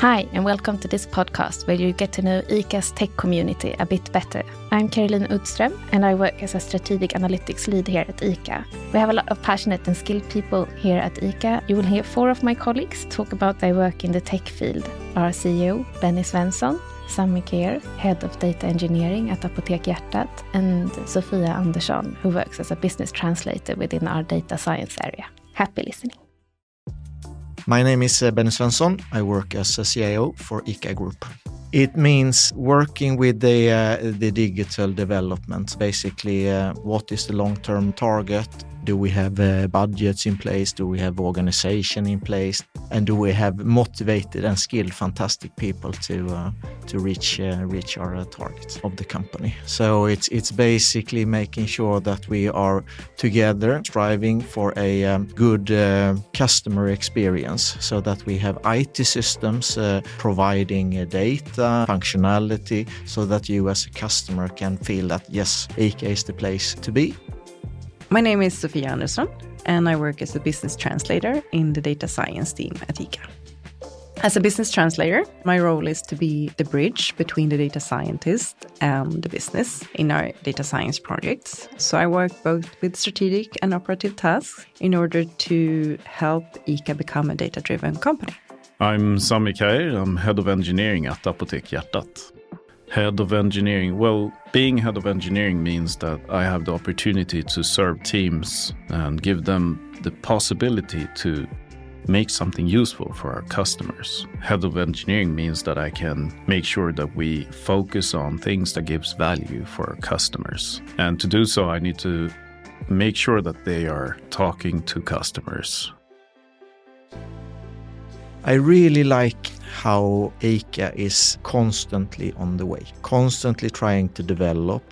Hi, and welcome to this podcast where you get to know ICA's tech community a bit better. I'm Caroline Udström, and I work as a strategic analytics lead here at ICA. We have a lot of passionate and skilled people here at ICA. You will hear four of my colleagues talk about their work in the tech field. Our CIO, Benny Svensson, Sammi Keir, Head of Data Engineering at Apotek Hjärtat, and Sofia Andersson, who works as a business translator within our data science area. Happy listening. My name is uh, Benny Svensson. I work as a CIO for ICA Group. It means working with the, uh, the digital development. Basically, uh, what is the long term target? Do we have uh, budgets in place? Do we have organization in place? And do we have motivated and skilled, fantastic people to uh, to reach uh, reach our targets of the company? So it's it's basically making sure that we are together, striving for a um, good customer experience, so that we have IT systems providing data functionality, so that you as a customer can feel that yes, ICA is the place to be my name is Sofia Andersson, and I work as a business translator in the data science team at ICA. As a business translator, my role is to be the bridge between the data scientist and the business in our data science projects. So I work both with strategic and operative tasks in order to help ICA become a data driven company. I'm Sammi Kair, I'm head of engineering at Apotek Hjärtat. Head of engineering. Well, being head of engineering means that I have the opportunity to serve teams and give them the possibility to make something useful for our customers. Head of engineering means that I can make sure that we focus on things that gives value for our customers. And to do so, I need to make sure that they are talking to customers. I really like how ICA is constantly on the way, constantly trying to develop,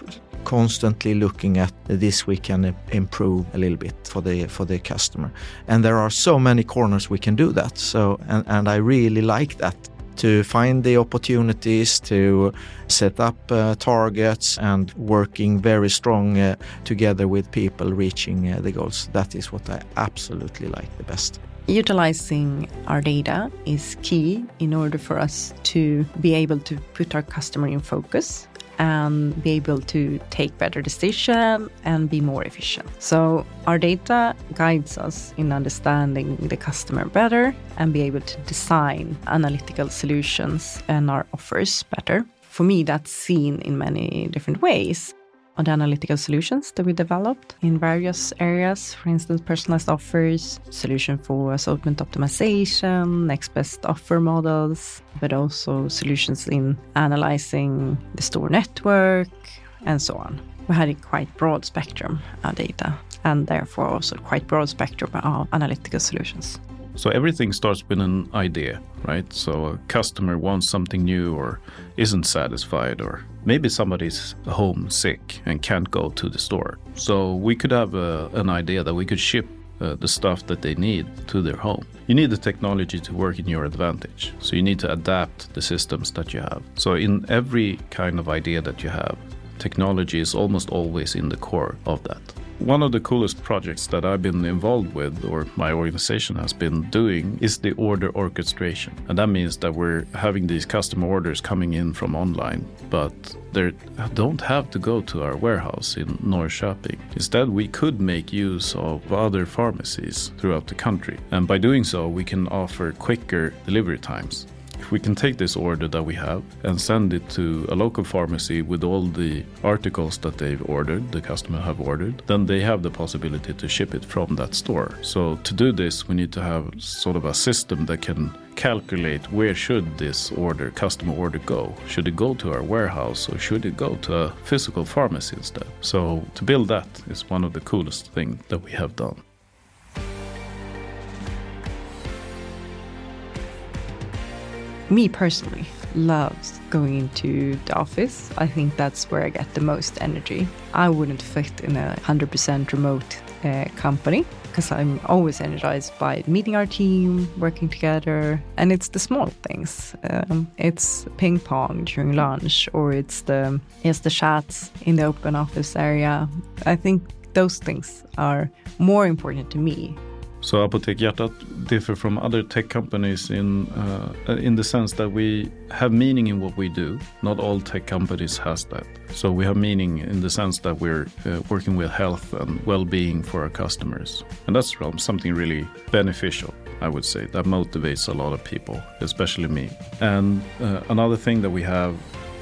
constantly looking at this we can improve a little bit for the for the customer. And there are so many corners we can do that. So and, and I really like that to find the opportunities to set up uh, targets and working very strong uh, together with people reaching uh, the goals. That is what I absolutely like the best. Utilizing our data is key in order for us to be able to put our customer in focus and be able to take better decisions and be more efficient. So our data guides us in understanding the customer better and be able to design analytical solutions and our offers better. For me, that's seen in many different ways on the analytical solutions that we developed in various areas. For instance, personalized offers, solution for assortment optimization, next best offer models, but also solutions in analyzing the store network and so on. We had a quite broad spectrum of data and therefore also quite broad spectrum of analytical solutions. So everything starts with an idea, right? So a customer wants something new or isn't satisfied, or maybe somebody's home sick and can't go to the store. So we could have a, an idea that we could ship uh, the stuff that they need to their home. You need the technology to work in your advantage. So you need to adapt the systems that you have. So in every kind of idea that you have, technology is almost always in the core of that. One of the coolest projects that I've been involved with, or my organization has been doing, is the order orchestration. And that means that we're having these custom orders coming in from online, but they don't have to go to our warehouse in Norrköping. Instead, we could make use of other pharmacies throughout the country. And by doing so, we can offer quicker delivery times we can take this order that we have and send it to a local pharmacy with all the articles that they've ordered, the customer have ordered, then they have the possibility to ship it from that store. So to do this, we need to have sort of a system that can calculate where should this order, customer order go? Should it go to our warehouse or should it go to a physical pharmacy instead? So to build that is one of the coolest things that we have done. Me personally loves going into the office. I think that's where I get the most energy. I wouldn't fit in a 100% remote uh, company because I'm always energized by meeting our team, working together, and it's the small things. Um, it's ping pong during lunch, or it's the it's the chats in the open office area. I think those things are more important to me So Apotek Hjärtat differ from other tech companies in uh, in the sense that we have meaning in what we do. Not all tech companies has that. So we have meaning in the sense that we're uh, working with health and well-being for our customers, and that's something really beneficial. I would say that motivates a lot of people, especially me. And uh, another thing that we have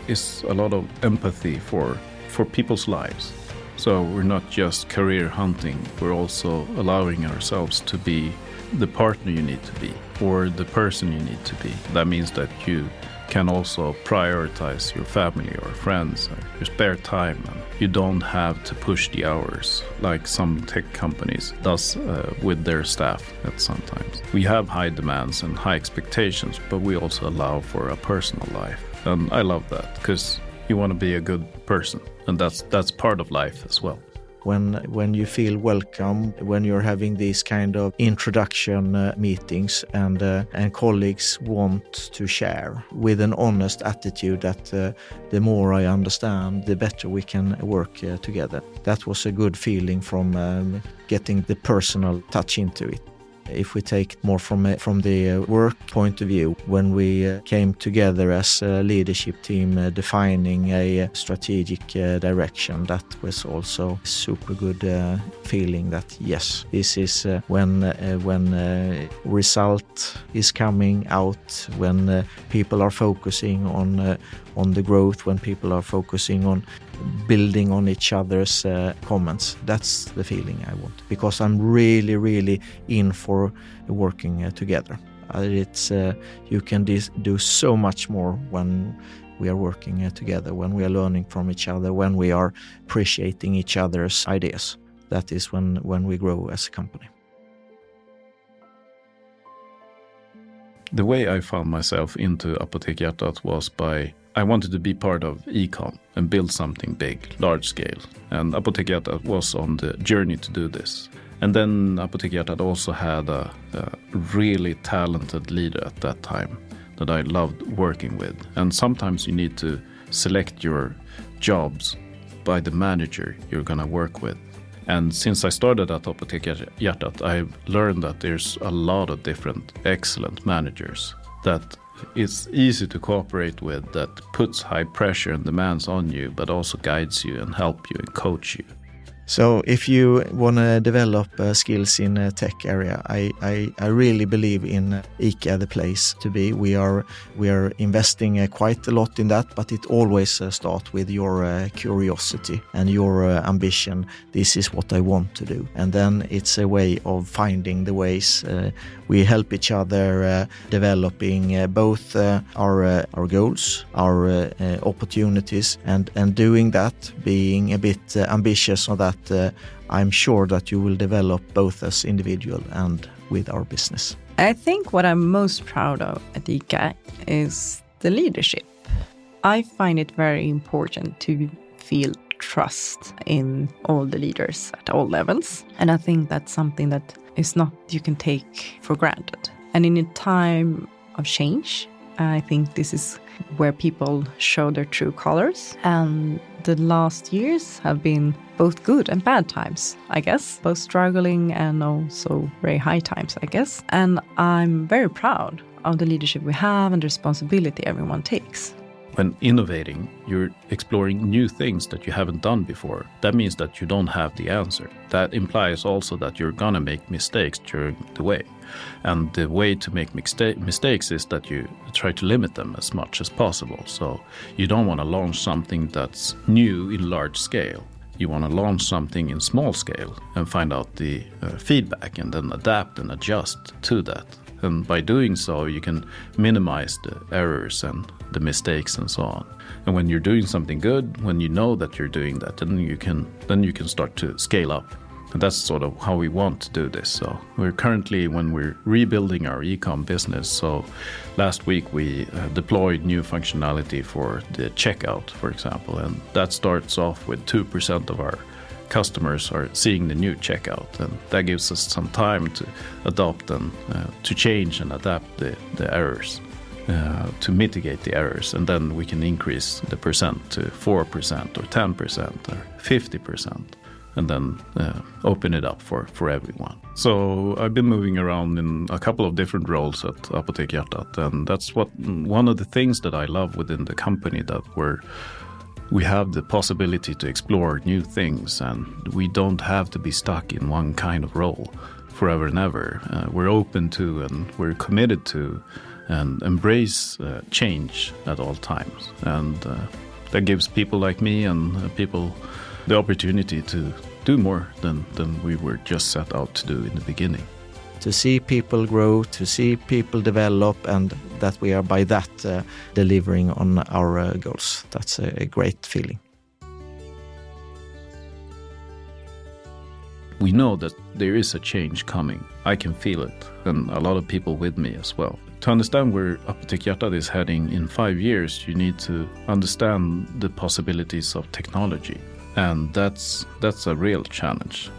is a lot of empathy for for people's lives. So we're not just career hunting, we're also allowing ourselves to be the partner you need to be or the person you need to be. That means that you can also prioritize your family or friends or your spare time and you don't have to push the hours like some tech companies does uh, with their staff at sometimes we have high demands and high expectations but we also allow for a personal life and i love that because you want to be a good person and that's that's part of life as well. When when you feel welcome when you're having these kind of introduction uh, meetings and uh, and colleagues want to share with an honest attitude that uh, the more I understand the better we can work uh, together. That was a good feeling from um, getting the personal touch into it if we take more from uh, from the uh, work point of view, when we uh, came together as a leadership team uh, defining a uh, strategic uh, direction, that was also super good feeling that yes, this is when when result is coming out, when people are focusing on on the growth, when people are focusing on building on each other's uh, comments. That's the feeling I want because I'm really, really in for working uh, together. Uh, it's uh, you can do so much more when we are working uh, together, when we are learning from each other, when we are appreciating each other's ideas. That is when when we grow as a company. The way I found myself into Apotek Hjärtat was by I wanted to be part of ecom and build something big, large scale. And Apotek Hjärtat was on the journey to do this. And then Apotek Hjärtat also had a, a, really talented leader at that time that I loved working with. And sometimes you need to select your jobs by the manager you're going to work with. And since I started at Apotek Hjärtat, I've learned that there's a lot of different excellent managers that it's easy to cooperate with that puts high pressure and demands on you, but also guides you and help you and coach you. So if you want to develop uh, skills in a tech area, I, I, I, really believe in ICA the place to be. We are we are investing uh, quite a lot in that, but it always uh, starts with your uh, curiosity and your uh, ambition. This is what I want to do, and then it's a way of finding the ways. Uh, we help each other developing both our our goals, our opportunities, and and doing that, being a bit ambitious on that uh, I'm sure that you will develop both as individual and with our business. I think what I'm most proud of at ICA is the leadership. I find it very important to feel trust in all the leaders at all levels. And I think that's something that is not you can take for granted. And in a time of change, I think this is where people show their true colors. And the last years have been both good and bad times, I guess, both struggling and also very high times, I guess. And I'm very proud of the leadership we have and the responsibility everyone takes. When innovating, you're exploring new things that you haven't done before. That means that you don't have the answer. That implies also that you're gonna make mistakes during the way. And the way to make mistakes is that you try to limit them as much as possible. So you don't want to launch something that's new in large scale. You want to launch something in small scale and find out the uh, feedback and then adapt and adjust to that. And by doing so, you can minimize the errors and the mistakes and so on. And when you're doing something good, when you know that you're doing that, then you can then you can start to scale up and that's sort of how we want to do this. So we're currently when we're rebuilding our ecom business. So last week we uh, deployed new functionality for the checkout, for example, and that starts off with two percent of our customers are seeing the new checkout, and that gives us some time to adopt and uh, to change and adapt the, the errors. Uh, to mitigate the errors, and then we can increase the percent to 4% or 10% or 50%. and then uh, open it up for, for everyone. So I've been moving around in a couple of different roles at Apotek Hjärtat, and that's what one of the things that I love within the company that we're we have the possibility to explore new things and we don't have to be stuck in one kind of role forever and ever. Uh, we're open to and we're committed to and embrace uh, change at all times. And uh, that gives people like me and uh, people the opportunity to do more than, than we were just set out to do in the beginning. To see people grow, to see people develop, and that we are by that uh, delivering on our uh, goals. That's a, a great feeling. We know that there is a change coming. I can feel it, and a lot of people with me as well. To understand where Apotek Hjärtat is heading in five years, you need to understand the possibilities of technology and that's that's a real challenge.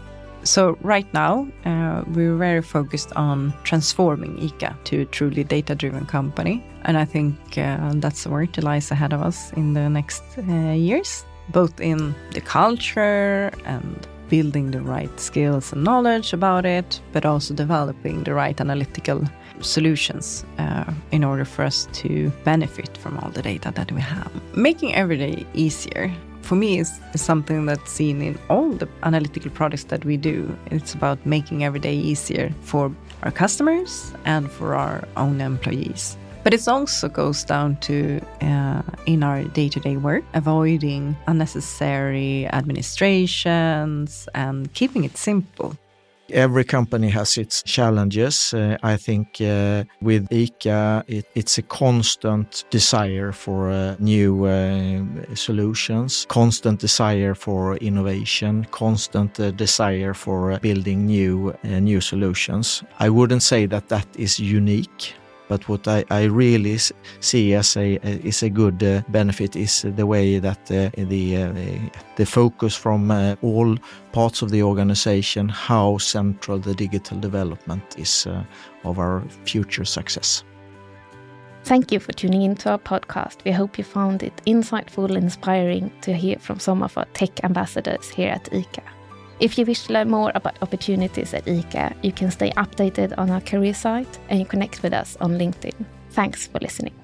So right now, uh, we're very focused on transforming ICA to a truly data-driven company, and I think uh, that's the work that lies ahead of us in the next uh, years, both in the culture and building the right skills and knowledge about it, but also developing the right analytical solutions uh, in order for us to benefit from all the data that we have. Making every day easier for me is, is, something that's seen in all the analytical products that we do. It's about making every day easier for our customers and for our own employees. But it also goes down to uh, in our day to day work, avoiding unnecessary administrations and keeping it simple. Every company has its challenges. Uh, I think uh, with ICA, it, it's a constant desire for uh, new uh, solutions, constant desire for innovation, constant uh, desire for building new uh, new solutions. I wouldn't say that that is unique but what I, I really see as a, is a good uh, benefit is the way that uh, the uh, the focus from uh, all parts of the organization, how central the digital development is uh, of our future success. Thank you for tuning into our podcast. We hope you found it insightful and inspiring to hear from some of our tech ambassadors here at ICA. If you wish to learn more about opportunities at ICA, you can stay updated on our career site and you connect with us on LinkedIn. Thanks for listening.